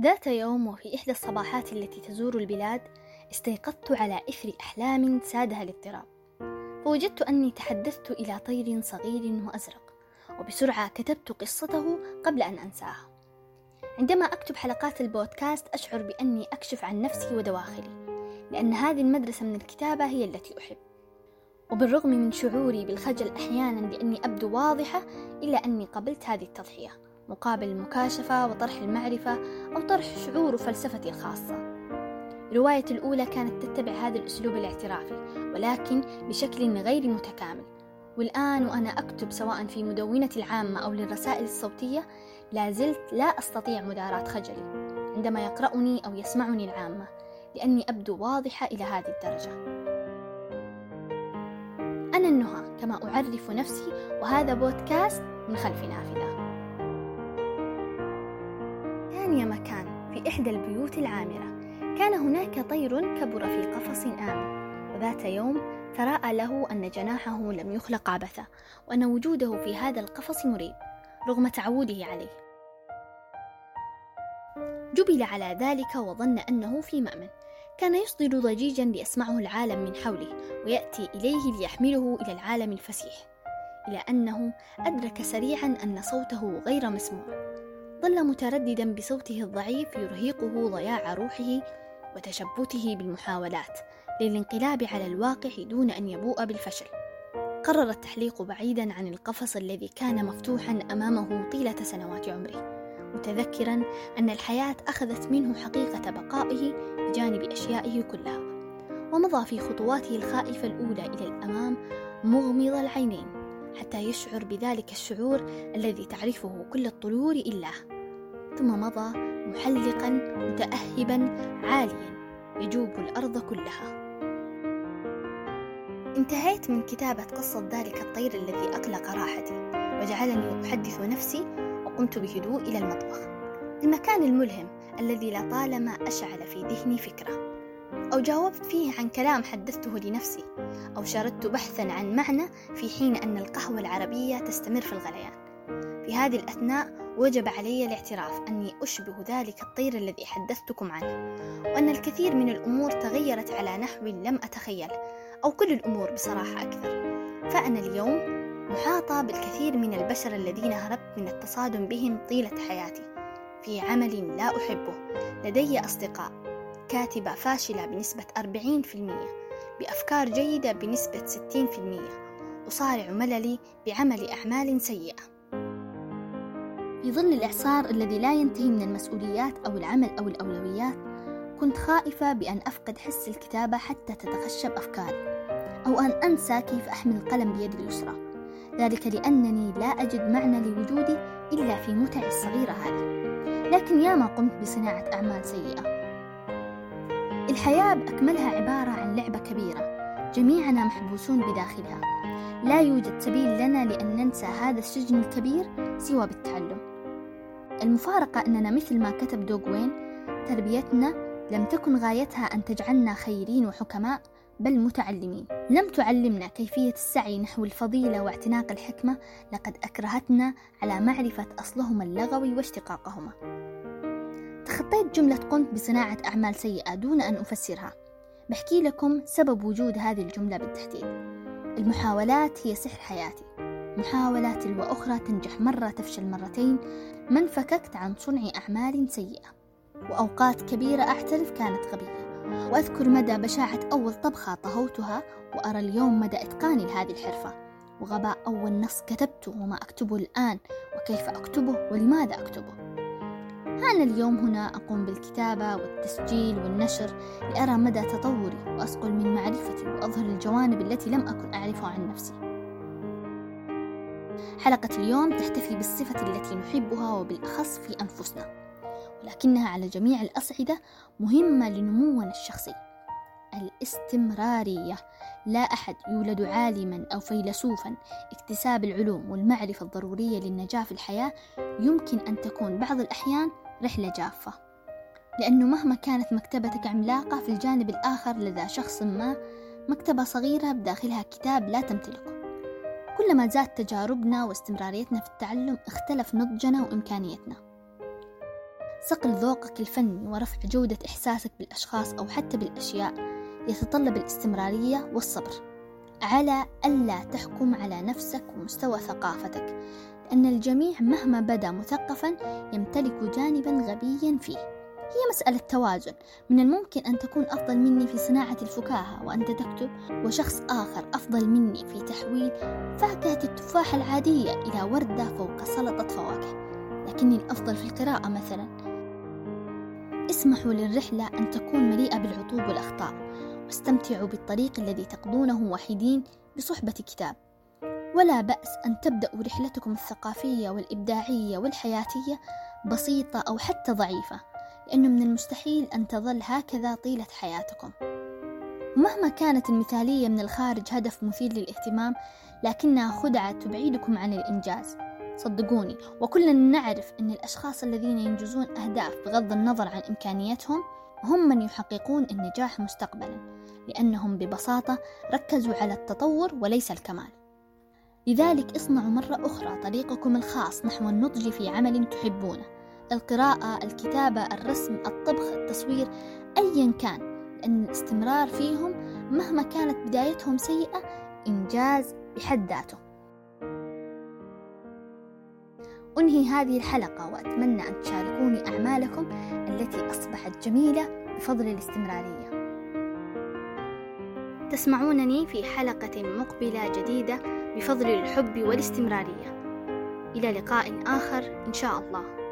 ذات يوم وفي إحدى الصباحات التي تزور البلاد استيقظت على إثر أحلام سادها الاضطراب. فوجدت أني تحدثت إلى طير صغير وأزرق وبسرعة كتبت قصته قبل أن أنساها عندما أكتب حلقات البودكاست أشعر بأني أكشف عن نفسي ودواخلي لأن هذه المدرسة من الكتابة هي التي أحب. وبالرغم من شعوري بالخجل أحيانا لأني أبدو واضحة إلا أني قبلت هذه التضحية. مقابل المكاشفة وطرح المعرفة أو طرح شعور وفلسفتي الخاصة. روايتي الأولى كانت تتبع هذا الأسلوب الاعترافي ولكن بشكل غير متكامل. والآن وأنا أكتب سواء في مدونتي العامة أو للرسائل الصوتية لا زلت لا أستطيع مداراة خجلي عندما يقرأني أو يسمعني العامة لأني أبدو واضحة إلى هذه الدرجة. أنا النهى كما أعرف نفسي وهذا بودكاست من خلف نافذة. كان يا مكان في إحدى البيوت العامرة. كان هناك طير كبر في قفص آمن. وذات يوم تراءى له أن جناحه لم يخلق عبثا وأن وجوده في هذا القفص مريب رغم تعوده عليه. جبل على ذلك وظن أنه في مأمن. كان يصدر ضجيجا ليسمعه العالم من حوله ويأتي إليه ليحمله إلى العالم الفسيح. إلى أنه أدرك سريعا أن صوته غير مسموع. ظل مترددا بصوته الضعيف يرهقه ضياع روحه وتشبته بالمحاولات للانقلاب على الواقع دون أن يبوء بالفشل. قرر التحليق بعيدا عن القفص الذي كان مفتوحا أمامه طيلة سنوات عمره متذكرا أن الحياة أخذت منه حقيقة بقائه بجانب أشيائه كلها ومضى في خطواته الخائفة الأولى إلى الأمام مغمض العينين حتى يشعر بذلك الشعور الذي تعرفه كل الطيور إلا ثم مضى محلقا متأهبا عاليا يجوب الأرض كلها. انتهيت من كتابة قصة ذلك الطير الذي أقلق راحتي وجعلني أحدث نفسي وقمت بهدوء إلى المطبخ. المكان الملهم الذي لطالما أشعل في ذهني فكرة. أو جاوبت فيه عن كلام حدثته لنفسي أو شاردت بحثا عن معنى في حين أن القهوة العربية تستمر في الغليان. في هذه الأثناء وجب علي الاعتراف أني أشبه ذلك الطير الذي حدثتكم عنه وأن الكثير من الأمور تغيرت على نحو لم أتخيل أو كل الأمور بصراحة أكثر. فأنا اليوم محاطة بالكثير من البشر الذين هربت من التصادم بهم طيلة حياتي في عمل لا أحبه لدي أصدقاء كاتبة فاشلة بنسبة 40% بأفكار جيدة بنسبة 60% أصارع مللي بعمل أعمال سيئة. في ظل الإعصار الذي لا ينتهي من المسؤوليات أو العمل أو الأولويات كنت خائفة بأن أفقد حس الكتابة حتى تتخشب أفكاري أو أن أنسى كيف أحمل القلم بيدي اليسرى. ذلك لأنني لا أجد معنى لوجودي إلا في متعي الصغيرة هذه لكن ياما قمت بصناعة أعمال سيئة. الحياة بأكملها عبارة عن لعبة كبيرة جميعنا محبوسون بداخلها. لا يوجد سبيل لنا لأن ننسى هذا السجن الكبير سوى بالتعلم. المفارقة أننا مثل ما كتب دوغ وين تربيتنا لم تكن غايتها أن تجعلنا خيرين وحكماء بل متعلمين. لم تعلمنا كيفية السعي نحو الفضيلة واعتناق الحكمة لقد أكرهتنا على معرفة أصلهما اللغوي واشتقاقهما. تخطيت جملة قمت بصناعة أعمال سيئة دون أن أفسرها. بحكي لكم سبب وجود هذه الجملة بالتحديد. المحاولات هي سحر حياتي. محاولة تلو أخرى تنجح مرة تفشل مرتين ما انفككت عن صنع أعمال سيئة وأوقات كبيرة أعترف كانت غبية. وأذكر مدى بشاعة أول طبخة طهوتها وأرى اليوم مدى إتقاني لهذه الحرفة. وغباء أول نص كتبته وما أكتبه الآن وكيف أكتبه ولماذا أكتبه؟ أنا اليوم هنا أقوم بالكتابة والتسجيل والنشر لأرى مدى تطوري وأصقل من معرفتي وأظهر الجوانب التي لم أكن أعرفها عن نفسي. حلقة اليوم تحتفي بالصفة التي نحبها وبالأخص في أنفسنا ولكنها على جميع الأصعدة مهمة لنمونا الشخصي. الاستمرارية لا أحد يولد عالما أو فيلسوفا. اكتساب العلوم والمعرفة الضرورية للنجاة في الحياة يمكن أن تكون بعض الأحيان رحلة جافة. لأنه مهما كانت مكتبتك عملاقة في الجانب الآخر لدى شخص ما مكتبة صغيرة بداخلها كتاب لا تمتلكه. كلما زاد تجاربنا واستمراريتنا في التعلم اختلف نضجنا وإمكانيتنا. صقل ذوقك الفني ورفع جودة إحساسك بالأشخاص أو حتى بالأشياء يتطلب الاستمرارية والصبر. على ألا تحكم على نفسك ومستوى ثقافتك لأن الجميع مهما بدا مثقفا يمتلك جانبا غبيا فيه. هي مسألة توازن من الممكن أن تكون أفضل مني في صناعة الفكاهة وأنت تكتب وشخص آخر أفضل مني في تحويل فاكهة التفاح العادية إلى وردة فوق سلطة فواكه. لكني الأفضل في القراءة مثلا. اسمحوا للرحلة أن تكون مليئة بالعطوب والأخطاء واستمتعوا بالطريق الذي تقضونه وحيدين بصحبة كتاب. ولا بأس أن تبدأوا رحلتكم الثقافية والإبداعية والحياتية بسيطة أو حتى ضعيفة. لأنه من المستحيل أن تظل هكذا طيلة حياتكم. ومهما كانت المثالية من الخارج هدف مثير للاهتمام لكنها خدعة تبعدكم عن الإنجاز. صدقوني وكلنا نعرف أن الأشخاص الذين ينجزون أهداف بغض النظر عن إمكانياتهم هم من يحققون النجاح مستقبلا لأنهم ببساطة ركزوا على التطور وليس الكمال. لذلك اصنعوا مرة أخرى طريقكم الخاص نحو النضج في عمل تحبونه. القراءة الكتابة الرسم الطبخ التصوير أيا كان لأن الاستمرار فيهم مهما كانت بدايتهم سيئة إنجاز بحد ذاته. أنهي هذه الحلقة وأتمنى أن تشاركوني أعمالكم التي أصبحت جميلة بفضل الاستمرارية. تسمعونني في حلقة مقبلة جديدة بفضل الحب والاستمرارية. إلى لقاء آخر إن شاء الله.